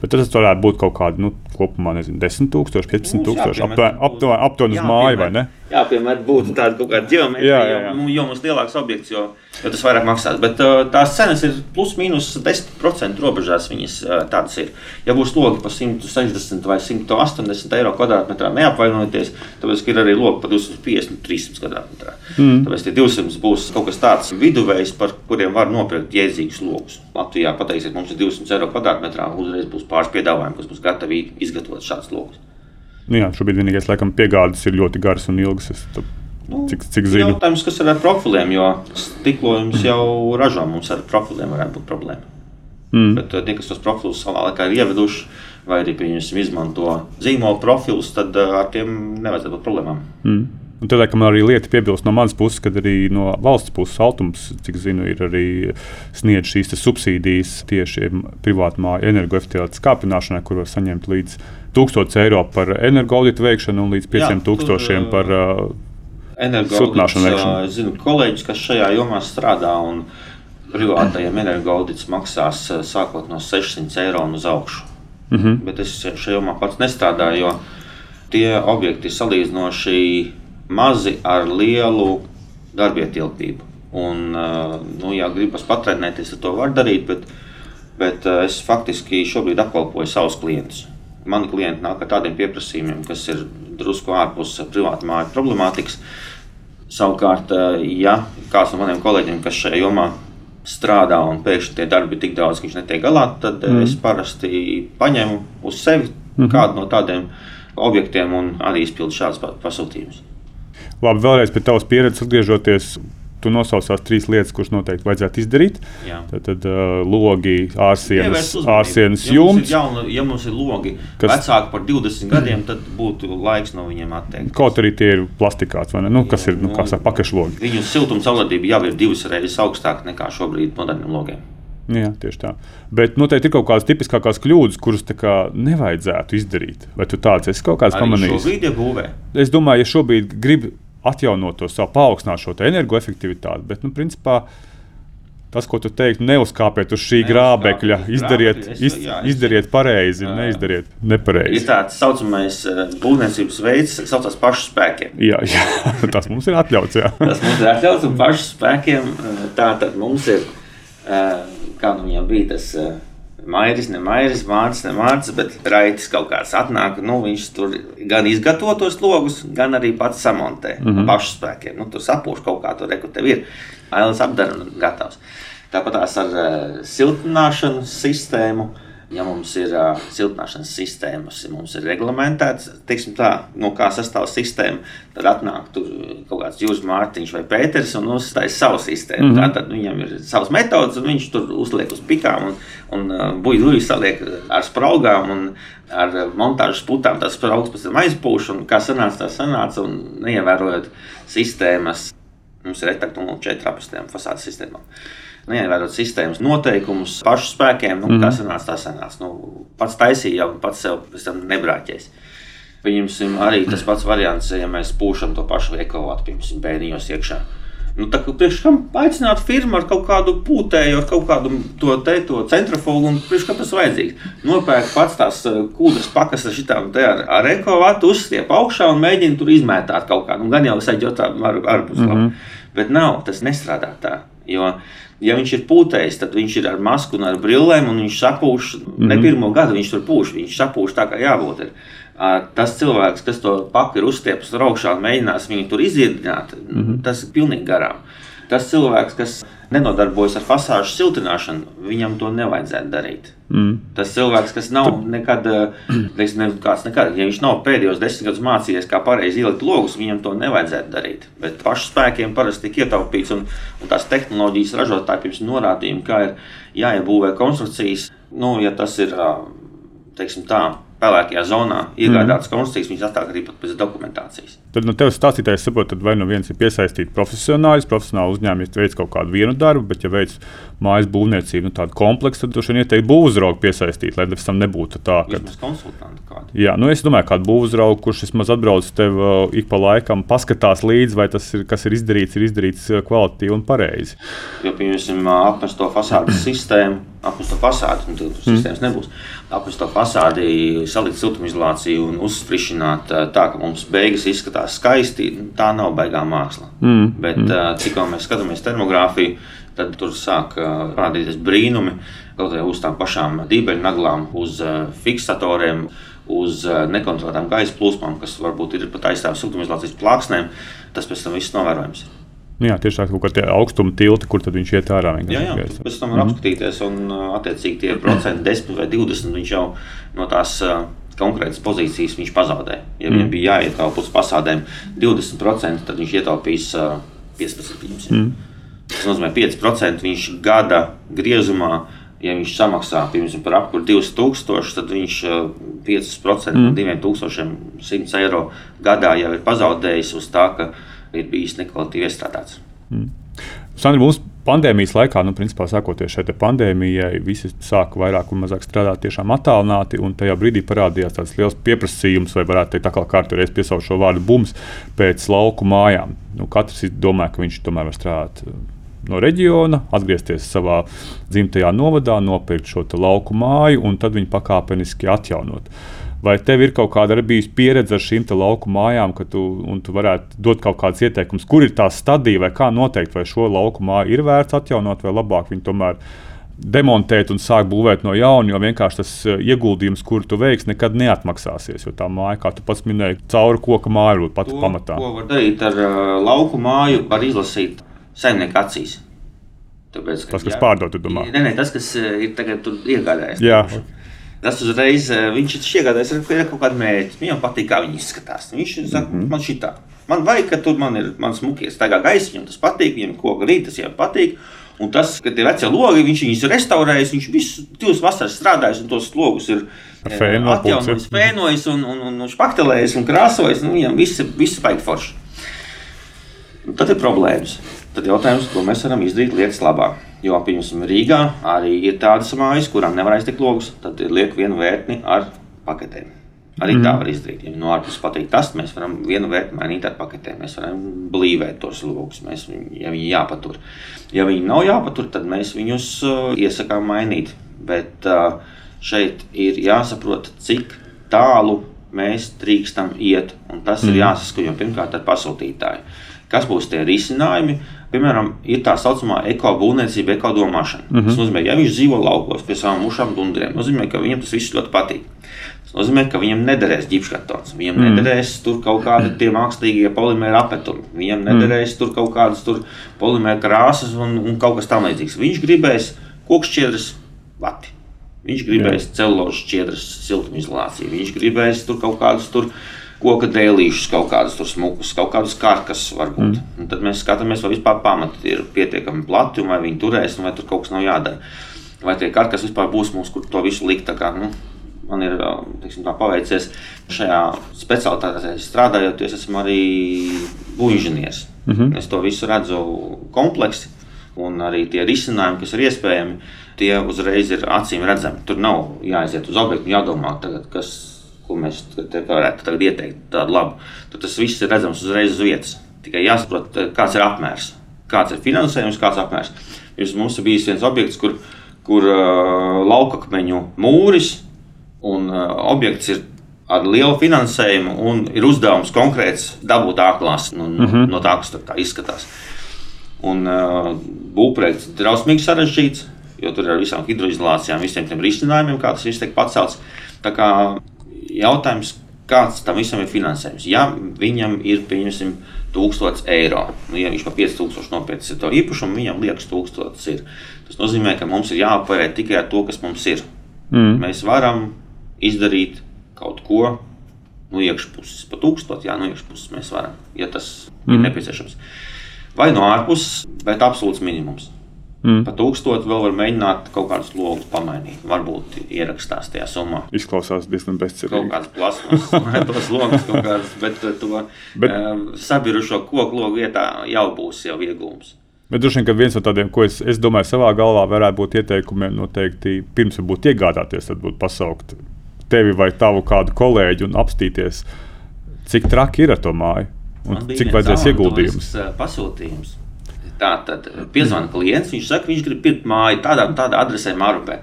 Bet tas varētu būt kaut kāda nu, kopumā, nezinu, 10, 000, 15 tūkstoši aptuveni uz māju, vai ne? Jā, piemēram, būtu tāda kaut kāda ģeometrija, jā, jā, jā. Jo, jo mums lielāks objekts, jo, jo tas vairāk maksās. Bet uh, tās cenas ir plus mīnus 10% robežās. Viņas uh, tādas ir. Ja būs logi par 160 vai 180 eiro kvadrātmetrā, neapvainojieties, tāpēc ir arī logi par 250, 300 kvadrātmetrā. Mm. Tāpēc tie 200 būs kaut kas tāds viduvējs, par kuriem var nopirkt jēdzīgus logus. Latvijā pateiksiet, mums ir 200 eiro kvadrātmetrā, uzreiz būs pāris piedāvājumi, kas būs gatavi izgatavot šādus logus. Nu jā, šobrīd vienīgais, laikam, piegādes ir ļoti garas un ilgas. Es, tā, nu, cik, cik zinu? Jautājums, kas ir ar profiliem, jo stiklojums mm. jau ražo mums ar profiliem varētu būt problēma. Mm. Bet tie, kas tos profilus savā laikā ir ieveduši, vai arī izmanto zīmola profilus, tad ar tiem nevajadzētu būt problēmām. Mm. Un tad, laikam, arī lieta piebilst no manas puses, ka arī no valsts puses Altums, cik zinu, ir arī sniedz šīs subsīdijas tieši privātu māju energoefektivitātes kāpināšanai, kur var saņemt līdz 1000 eiro par energoauditu veikšanu un līdz 5000 par uh, siltināšanu veikšanu. Es zinu kolēģis, kas šajā jomā strādā. Privātajiem energoaudits maksās sākot no 600 eiro un uz augšu. Mm -hmm. Bet es šajā jomā pats nestrādāju, jo tie objekti ir salīdzinoši mazi ar lielu darbietilpību. Un, nu, ja gribas patrenēties, tad to var darīt, bet, bet es faktiski šobrīd apkalpoju savus klientus. Mani klienti nāk ar tādiem pieprasījumiem, kas ir drusku ārpus privātu māju problemātikas. Savukārt, ja kāds no maniem kolēģiem, kas šajā jomā strādā un pēkšņi tie darbi ir tik daudz, ka viņš netiek galā, tad mm. es parasti paņemu uz sevi mm kādu no tādiem objektiem un arī izpildu šādus pasūtījumus. Labi, vēlreiz pie tavas pieredzes atgriežoties. Tu nosaucās trīs lietas, kuras noteikti vajadzētu izdarīt. Jā. Tad, tad uh, logi, ārsienas, ārsienas jumts. Ja mums, ir, ja mums ir logi kas... vecāki par 20 gadiem, tad būtu laiks no viņiem atteikt. Kaut arī tie ir plastikāts vai ne? Nu, kas ir nu, nu, pakašlogi? Viņu siltuma caurlaidība jau ir divas reizes augstāka nekā šobrīd moderniem logiem. Jā, tieši tā. Bet noteikti ir kaut kādas tipiskākās kļūdas, kuras kā nevajadzētu izdarīt. Vai tu tāds esi kaut kāds pamanījis? Ja. Es domāju, ja šobrīd grib atjaunot to savu, paaugstināt šo energoefektivitāti. Bet, nu, principā, tas, ko tu teiktu, neuzkāpiet uz šī grābekļa, izdariet, iz, jā, izdariet pareizi, jā. neizdariet nepareizi. Ir tāds saucamais uh, būvniecības veids, kas saucas pašu spēkiem. Jā, jā, <laughs> tas mums ir atļauts. Tas mums ir atļauts un pašu spēkiem. Uh, tā tad mums ir, uh, kā nu viņam bija tas. Uh, Mairis, ne Mairis, Mārcis, ne Mārcis, bet Raitis kaut kāds atnāk. Nu, viņš tur gan izgatavo tos logus, gan arī pats samontē mm -hmm. pašu spēkiem. Nu, tur sapūš kaut kā, tur reku tev ir. Ailes apdara un gatavs. Tāpat tās ar uh, siltināšanas sistēmu. Uh, ja mums ir uh, siltināšanas sistēmas, ja mums ir reglamentēts, teiksim tā, no kā sastāv sistēma, tad atnāk tur kaut kāds Jūras Mārtiņš vai Pēters un uzstājas savu sistēmu. Mm -hmm. Tad viņam ir savas metodas, un viņš tur uzliek uz pikām un, un uh, buļbuļs saliek ar spraugām un ar montāžas putām. Tas spraugs pēc tam aizpūš, un kā sanāca, tā sanāca, un neievērojot sistēmas. Mums ir retaktu 04 apstiem fasādes sistēmām neievērot sistēmas noteikumus, pašu spēkiem. Nu, mm -hmm. Tā sanāca, tā sanāca. Nu, pats taisīja, jau pats sev nebrāķēs. Pieņemsim, arī tas pats variants, ja mēs pūšam to pašu ekovātu, piemēram, bērniņos iekšā. Nu, tā kā priekš kam aicināt firmu ar kaut kādu pūtēju, ar kaut kādu to te, to centrifugu, un priekš kam tas vajadzīgs? Nopērk pats tās eh, kūdras pakas ar šitām te ar, ar ekovātu, uzstiep augšā un mēģina tur izmētāt kaut kādu. Un gan jau saģot ar, ar, ar mm -hmm. Bet nav, tas nestrādā tā. Jo, ja viņš ir pūtējis, tad viņš ir ar masku un ar brillēm, un viņš sapūš, mm -hmm. ne pirmo gadu viņš tur pūš, viņš sapūš tā, kā jābūt. Ir tas cilvēks, kas to paku ir uzstiepis augšā un mēģinās viņu tur iziedināt, mm -hmm. tas ir pilnīgi garām. Tas cilvēks, kas nenodarbojas ar fasāžu siltināšanu, viņam to nevajadzētu darīt. Mm. Tas cilvēks, kas nav nekad, teiksim, ne, nekad, ja viņš nav pēdējos desmit gadus mācījies, kā pareizi ielikt logus, viņam to nevajadzētu darīt. Bet pašu spēkiem parasti tiek ietaupīts, un, un tās tehnoloģijas ražotāji pirms norādījuma, kā ir jāiebūvē konstrukcijas, nu, ja tas ir, teiksim tā, pelēkajā zonā iegādātas mm. konstrukcijas, viņas atstāk arī pēc dokumentācijas. Tad no tevis stāstītājs saprot, tad vai nu viens ir piesaistīts profesionāļs, profesionāli uzņēmējs veids kaut kādu vienu darbu, bet ja veids mājas būvniecību, nu, tādu kompleksu, tad droši vien ieteikt būvuzraugu piesaistīt, lai pēc tam nebūtu tā, ka. Tas. Jā, nu es domāju, kādu būvuzraugu, kurš vismaz atbrauc tev uh, ik pa laikam, paskatās līdzi, vai tas, ir, kas ir izdarīts, ir izdarīts uh, kvalitatīvi un pareizi. Jo, piemēram, apmesto fasādes sistēmu, apmesto fasādi, un tur mm. sistēmas nebūs. Apmesto fasādi, salikt siltumizolāciju un uzsprišināt uh, tā, ka mums beigas izskatās skaisti, tā nav baigā māksla. Mm. Bet mm. cik mēs skatāmies termogrāfiju, tad tur sāk parādīties brīnumi. Kaut arī uz tām pašām dībeļnaglām, uz fiksatoriem, uz nekontrolētām gaisa plūsmām, kas varbūt ir pat aizstāvs siltumizolācijas plāksnēm, tas pēc tam viss novērojams. Nu jā, tieši tā, kaut kāda augstuma tilta, kur viņš iet ārā. Jā, jā pēc tam var mm. apskatīties, un attiecīgi tie procenti, <clears throat> 10 vai 20, viņš jau no tās konkrētas pozīcijas viņš pazaudē. Ja mm. viņam bija jāietaupa uz pasādēm 20%, tad viņš ietaupīs 15%. Mm. Tas nozīmē 5% viņš gada griezumā. Ja viņš samaksā piemēram, par apkuru 2000, tad viņš 5% mm. no 2100 eiro gadā jau ir pazaudējis uz tā, ka ir bijis nekvalitatīvi iestrādāts. Mm. Sandra, mums pandēmijas laikā, nu, principā, sākoties šai pandēmijai, visi sāka vairāk vai mazāk strādāt tiešām attālināti. Tajā brīdī parādījās tāds liels pieprasījums, vai varētu teikt, kā kārtībā piesaukt šo vārdu bums pēc lauku mājām. Nu, katrs domā, ka viņš tomēr var strādāt no reģiona, atgriezties savā dzimtajā novadā, nopirkt šo lauku māju un tad viņu pakāpeniski atjaunot. Vai tev ir kaut kāda bijusi pieredze ar šīm lauku mājām, ka tu, tu varētu dot kaut kādus ieteikumus, kur ir tā stadija, vai kā noteikt, vai šo lauku māju ir vērts atjaunot, vai labāk viņu tomēr demontēt un sākt būvēt no jauna, jo vienkārši tas eh, ieguldījums, kur tu veiksi, nekad neatmaksāsies. Jo tā māja, kā tu pats minēji, cauri koka māju ir pati pamatā. Ko var darīt ar uh, lauku māju, var izlasīt saimnieku acīs. Tāpēc, tas, kas jā, pārdod, domā. Nē, nē, tas, kas eh, ir tagad iegādājies. Jā. Tas uzreiz eh, viņš ir iegādājies ar kaut kādu mērķi. Viņam patīk, kā viņi izskatās. Viņš saka, mm -hmm. man šī tā. Man vajag, ka tur man ir mans mukies, tā kā gaisa, viņam tas patīk, viņam koka rīt, tas viņam patīk. Un tas, ka tie vecie logi, viņš viņus ir restaurējis, viņš visu divas vasaras strādājis, un tos logus ir eh, atjaunojis, fēnojis un, un, un, un špaktelējis un krāsojis. Nu, viņam viss, viss vajag forši. Un tad ir problēmas. Tad jautājums, ko mēs varam izdarīt lietas labāk. Jo, piemēram, Rīgā arī ir tādas mājas, kurām nevar aiztikt logus. Tad liek vienu vērtni ar paketēm. Arī mm. tā var izdarīt. Ja no ārpuses patīk tas, mēs varam vienu vērtni mainīt ar paketēm. Mēs varam blīvēt tos logus, mēs, ja viņi jāpatur. Ja viņi nav jāpatur, tad mēs viņus uh, iesakām mainīt. Bet uh, šeit ir jāsaprot, cik tālu mēs drīkstam iet. Tas mm. ir jāsaskaņo pirmkārt ar pasūtītāju. Kas būs tie risinājumi? Piemēram, ir tā saucamā ekobūvniecība, ekodomāšana. Mm -hmm. Tas nozīmē, ja viņš dzīvo laukos pie savām mušām dundriem, nozīmē, ka viņam tas viss ļoti patīk. Tas nozīmē, ka viņam nederēs ģipškartons, viņam mm. nederēs tur kaut kādi tie mākslīgie polimēra apetumi, viņam mhm. nederēs mm. tur kaut kādas tur polimēra krāsas un, un kaut kas tamlīdzīgs. Viņš gribēs kokšķiedras vati. Viņš gribēs celulozes šķiedras siltumizolāciju, viņš gribēs tur kaut kādus tur koka dēlīšus, kaut kādus smukus, kaut kādus karkas varbūt. Mm. Un tad mēs skatāmies, vai vispār pamati ir pietiekami plati, vai viņi turēs, vai tur kaut kas nav jādara. Vai tie karkas vispār būs mums, kur to visu likt. Kā, nu, man ir teiksim, paveicies šajā specialitātē strādājot, es esmu arī būvniecības. Mm -hmm. Es to visu redzu kompleksi, un arī tie risinājumi, kas ir iespējami, tie uzreiz ir acīm redzami. Tur nav jāaiziet uz objektu un jādomā, tagad, kas ko mēs te varētu tagad ieteikt, tādu labu, tad tas viss ir redzams uzreiz uz vietas. Tikai jāsaprot, kāds ir apmērs, kāds ir finansējums, kāds ir apmērs. Jūs, mums bijis viens objekts, kur, kur uh, laukakmeņu mūris un uh, objekts ir ar lielu finansējumu un ir uzdevums konkrēts dabūt ārklās no, mm -hmm. no tā, kas tur izskatās. Un uh, būvprojekts ir drausmīgi sarežģīts, jo tur ir ar visām hidroizolācijām, visiem tiem risinājumiem, kā tas viss tiek pacelts. Tā kā jautājums, kāds tam visam ir finansējums? Ja viņam ir, pieņemsim, 1000 eiro, nu, ja viņš par 5000 nopircis to īpašumu, viņam liekas, 1000 ir. Tas nozīmē, ka mums ir jāoperē tikai ar to, kas mums ir. Mm. Mēs varam izdarīt kaut ko no iekšpuses, pa 1000, jā, no iekšpuses mēs varam, ja tas mm. ir nepieciešams. Vai no ārpuses, bet absolūts minimums. Mm. Pat tūkstoši vēl var mēģināt kaut kādus logus pamainīt. Varbūt ierakstās tajā summā. Izklausās diezgan bezcerīgi. Kaut kāds plasmas, <laughs> tos logus kaut kāds, bet to bet... Uh, sabirušo koku logu vietā jau būs jau iegūms. Bet droši vien, viens no tādiem, ko es, es domāju, savā galvā varētu būt ieteikumiem, noteikti pirms varbūt iegādāties, tad būtu pasaukt tevi vai tavu kādu kolēģi un apstīties, cik traki ir ar to māju un cik vajadzēs ieguldījumus. Pasūtījums Tā tad piezvanīja klients. Viņš saka, viņš grib pirkt māju tādā un tādā adresē, Mārupē.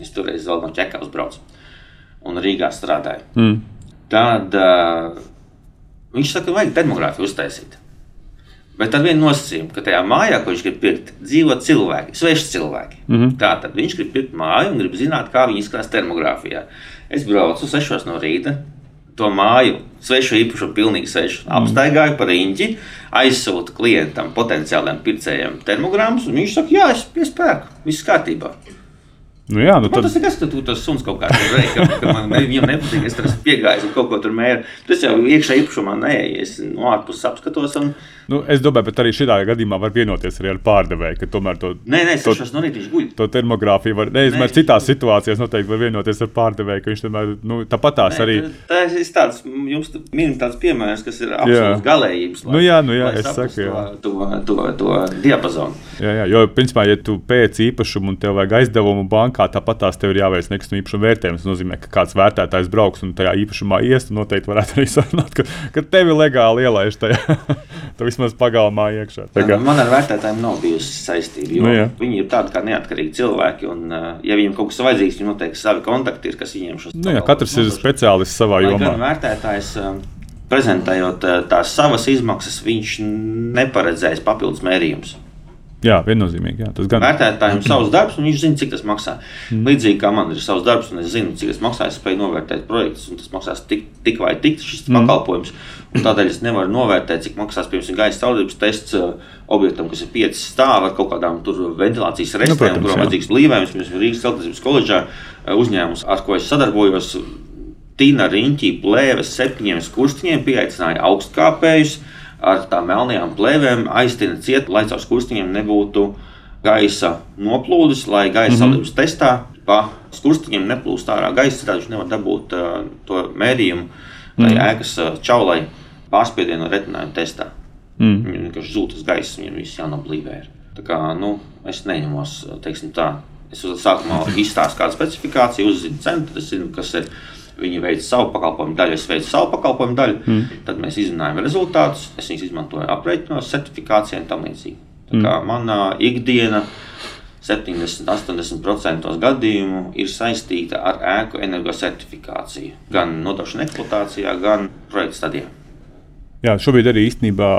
Es toreiz vēl no Čekā uzbraucu un Rīgā strādāju. Mm. Tad uh, viņš saka, ka vajag demogrāfiju uztaisīt. Bet ar vienu nosacījumu, ka tajā mājā, ko viņš grib pirkt, dzīvo cilvēki, sveši cilvēki. Mm -hmm. Tā tad viņš grib pirkt māju un grib zināt, kā viņi izskatās termogrāfijā. Es braucu 6 no rīta, to māju, svešu īpašumu, pilnīgi svešu. Mm. Apstaigāju par īņķi, aizsūtu klientam, potenciālajam pircējam termogrammas, un viņš saka, jā, es piespēku, viss kārtībā. Nu jā, nu tad... Tas ir tas, ka tu tas suns kaut kādā veidā, ka, ka man viņam nepatīk, es tur piegāju kaut ko tur mēru. Tas jau iekšā īpašumā neies, no ārpuses apskatos. Un... Nu, es domāju, bet arī šajā gadījumā var vienoties arī ar pārdevēju, ka tomēr to, nē, nē, to, no to termogrāfiju var, nē, citās situācijās noteikti var vienoties ar pārdevēju, ka viņš tomēr, nu, tāpatās nē, arī. Tas ir tāds, jums minim tāds piemērs, kas ir absolūts galējības. Lai, nu jā, nu jā, es saku, jā. To, to, to, to diapazonu. Jā, jā, jo, principā, ja tu pēc īpašumu un tev vajag aizdevumu bankā, tāpat tās tev ir jāveic nekustamā īpašuma vērtējums. Tas nozīmē, ka kāds vērtētājs brauks un tajā īpašumā iest, un noteikti varētu arī <laughs> sarunāt, ka, ka tevi legāli ielaiž tajā. <laughs> vismaz pagalmā iekšā. Tā kā... Man ar vērtētājiem nav bijusi saistība. Nu, jā. viņi ir tādi kā neatkarīgi cilvēki. Un, ja viņiem kaut kas vajadzīgs, viņiem noteikti savi kontakti ir, kas viņiem šos nu, jā, katrs ir speciālists savā jomā. Gan vērtētājs, prezentējot tās savas izmaksas, viņš neparedzēs papildus mērījumus. Jā, viennozīmīgi. Jā, tas gan vērtētājiem <clears throat> ir savs darbs, un viņš zina, cik tas maksā. Mm. Līdzīgi kā man ir savs darbs, un es zinu, cik tas maksā. Es spēju novērtēt projektus, un tas maksās tik, tik vai tik šis mm. pakalpojums. Un tādēļ es nevaru novērtēt, cik maksās piemēram gaisa caurības tests uh, objektam, kas ir pieci stāvi ar kaut kādām ventilācijas nu, restēm, nu, kurām vajadzīgs blīvējums. Piemēram, Rīgas celtniecības koledžā uh, uzņēmums, ar ko es sadarbojos, Tīna Riņķī plēves septiņiem skurstiņiem pieaicināja augstkāpējus ar tām melnajām plēvēm aiztina ciet, lai caur skurstiņiem nebūtu gaisa noplūdes, lai gaisa mm -hmm. salības testā pa skurstiņiem neplūst ārā gaisa, citādi viņš nevar dabūt uh, to mērījumu, lai mm -hmm. ēkas uh, čaulai pārspiedienu retinājumu testā. Mm. Viņam vienkārši zūd tas gaiss, viņam viss jānoblīvē. Tā kā, nu, es neņemos, teiksim tā, es sākumā izstāstu kādu specifikāciju, uzzinu cenu, tad es zinu, kas ir Viņi veic savu pakalpojumu daļu, es veicu savu pakalpojumu daļu. Mm. Tad mēs izrunājam rezultātus, es viņus izmantoju aprēķinos, certifikācijā un tam līdzīgi. Mm. manā ikdiena 70-80% gadījumu ir saistīta ar ēku energocertifikāciju. Gan nodošana eksploatācijā, gan projekta stadijā. Jā, šobrīd arī īstenībā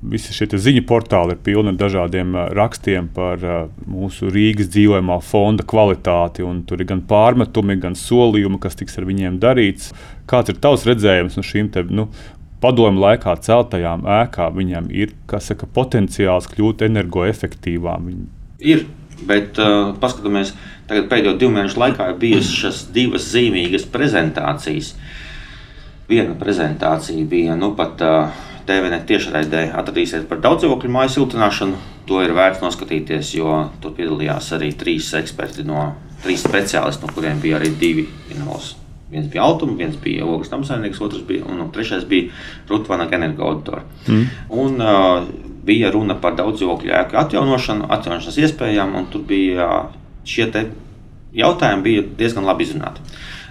Visi šie ziņu portāli ir pilni ar dažādiem rakstiem par mūsu Rīgas dzīvojamā fonda kvalitāti. Tur ir gan pārmetumi, gan solījumi, kas tiks ar viņiem darīts. Kāds ir tavs redzējums no šīm te, nu, padomu laikā celtajām ēkām? Viņiem ir saka, potenciāls kļūt energoefektīvām. Viņi... Ir, bet uh, paskatāmies, pēdējo divu mēnešu laikā ir bijušas divas zīmīgas prezentācijas. Viena prezentācija bija nu pat. Uh, TVNet tiešraidē atradīsiet par daudzdzīvokļu māju siltināšanu. To ir vērts noskatīties, jo tur piedalījās arī trīs eksperti no trīs speciālisti, no kuriem bija arī divi inovatīvi. Viens bija autors, viens bija ogles namsaimnieks, otrs bija un trešais bija Rutvana energo auditora. Mm. Un, uh, bija runa par daudzdzīvokļu ēku atjaunošanu, atjaunošanas iespējām, un tur bija šie jautājumi bija diezgan labi izrunāti.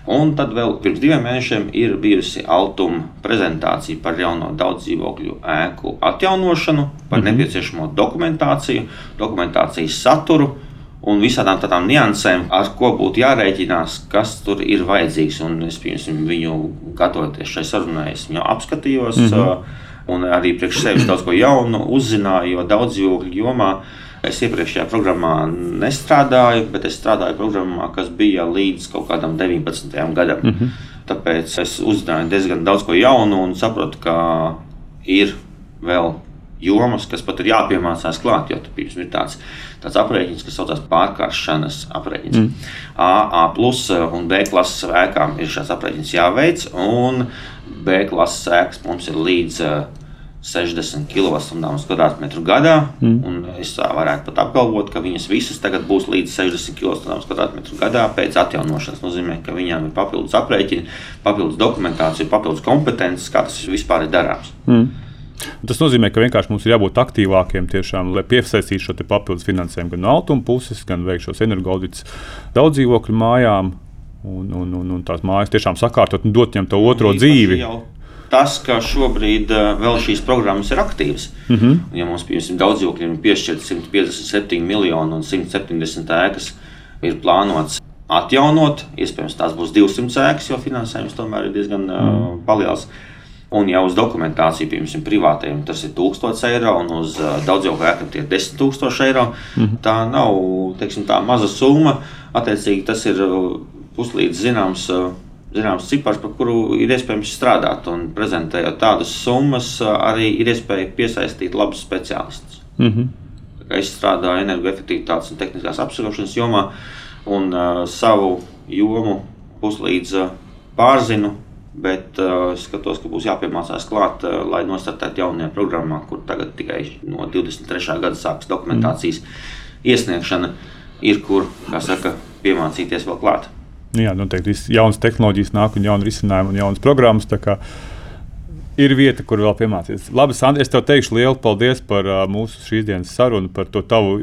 Un tad vēl pirms diviem mēnešiem ir bijusi Altuma prezentācija par jauno daudz dzīvokļu ēku atjaunošanu, par mm -hmm. nepieciešamo dokumentāciju, dokumentācijas saturu un visādām tādām niansēm, ar ko būtu jārēķinās, kas tur ir vajadzīgs. Un es piemēram, viņu gatavoties šai sarunai, es viņu apskatījos. Mm -hmm. Un arī priekš sevis <clears throat> daudz ko jaunu uzzināju, jo daudz dzīvokļu jomā Es iepriekšējā programmā nestrādāju, bet es strādāju programmā, kas bija līdz kaut kādam 19. gadam. Mm -hmm. Tāpēc es uzzināju diezgan daudz ko jaunu un saprotu, ka ir vēl jomas, kas pat ir jāpiemācās klāt. Jo tas ir tāds, tāds aprēķins, kas saucas pārkāršanas aprēķins. Mm. A, A plus un B klases ēkām ir šāds aprēķins jāveic, un B klases ēkas mums ir līdz 60 kWh gadā. Mm. Es varētu pat apgalvot, ka viņas visas tagad būs līdz 60 kWh gadā pēc atjaunošanas. Tas nozīmē, ka viņām ir papildus aprēķini, papildus dokumentācija, papildus kompetences, kā tas vispār ir darāms. Mm. Tas nozīmē, ka vienkārši mums ir jābūt aktīvākiem, tiešām, lai piesaistītu šo papildus finansējumu gan no autonomas puses, gan veiktu šos energoaudits daudz dzīvokļu mājām. Un, un, un, un tās mājas tiešām sakārtot un dot viņam to otro dzīvi. Jau tas, ka šobrīd uh, vēl šīs programmas ir aktīvas. Mm -hmm. Ja mums piemēram daudz dzīvokļiem ir piešķirta 157 miljoni un 170 ēkas ir plānots atjaunot, iespējams, tās būs 200 ēkas, jo finansējums tomēr ir diezgan mm. uh, liels. Un jau uz dokumentāciju, piemēram, privātiem tas ir 1000 eiro, un uz uh, daudzdzīvokļu ēkām tie ir 10 000 eiro. Mm -hmm. Tā nav teiksim, tā maza summa. Attiecīgi, tas ir uh, puslīdz zināms. Uh, zināms cipars, par kuru ir iespējams strādāt. Un prezentējot tādas summas, arī ir iespēja piesaistīt labus speciālistus. Mm -hmm. Es strādāju energoefektivitātes un tehniskās apsarošanas jomā, un uh, savu jomu puslīdz uh, pārzinu. Bet uh, skatos, ka būs jāpiemācās klāt, uh, lai nostartētu jaunajā programmā, kur tagad tikai no 23. gada sāksies dokumentācijas mm. iesniegšana, ir kur, kā saka, piemācīties vēl klāt. Nu jā, noteikti jaunas tehnoloģijas nāk un jauni risinājumi un jaunas programmas. Ir vieta, kur vēl piemācīties. Labi, Sandra, es tev teikšu lielu paldies par uh, mūsu šīs dienas sarunu, par to tavu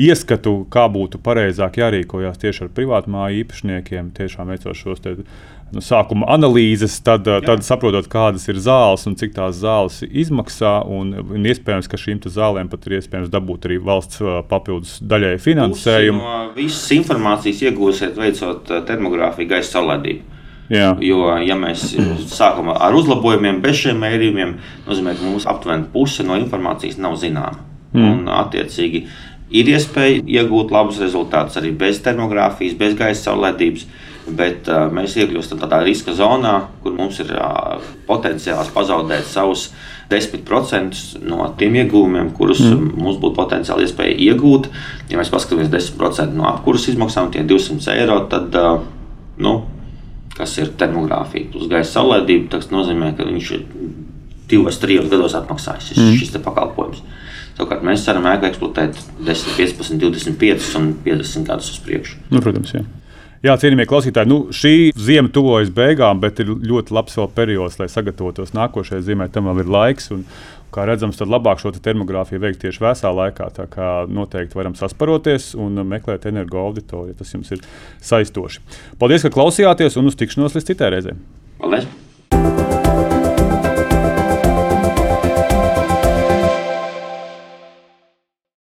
ieskatu, kā būtu pareizāk jārīkojas tieši ar privātu māju īpašniekiem, tiešām veicot šos nu, sākuma analīzes, tad, Jā. tad saprotot, kādas ir zāles un cik tās zāles izmaksā. Un, un iespējams, ka šīm zālēm pat ir iespējams dabūt arī valsts papildus daļai finansējumu. No visas informācijas iegūsiet veicot termogrāfiju gaisa saulēdību. Jā. Jo, ja mēs sākam ar uzlabojumiem, bez šiem mērījumiem, nozīmē, ka mums aptuveni puse no informācijas nav zināma. Mm. Un, attiecīgi, ir iespēja iegūt labus rezultātus arī bez termogrāfijas, bez gaisa saulēdības. Bet uh, mēs iekļūstam tādā riska zonā, kur mums ir uh, potenciāls pazaudēt savus 10% no tiem iegūmiem, kurus mm. mums būtu potenciāli iespēja iegūt. Ja mēs paskatāmies 10% no apkurses izmaksām, tie 200 eiro, tad, uh, nu, kas ir termogrāfija plus gaisa saulēdība, tas nozīmē, ka viņš ir divos, trijos gados atmaksājis šis, mm. šis pakalpojums. Savukārt mēs ceram, ēku eksploatēt 10, 15, 25 un 50 gadus uz priekšu. Nu, protams, jā. Jā, cienījamie klausītāji, nu, šī zima tuvojas beigām, bet ir ļoti labs vēl periods, lai sagatavotos nākošajai zīmē. Tam vēl ir laiks. Un, kā redzams, tad labāk šo te termogrāfiju veikt tieši vēsā laikā. Tā kā noteikti varam sasparoties un meklēt energo auditoriju, tas jums ir saistoši. Paldies, ka klausījāties un uz tikšanos līdz citai reizei. Paldies!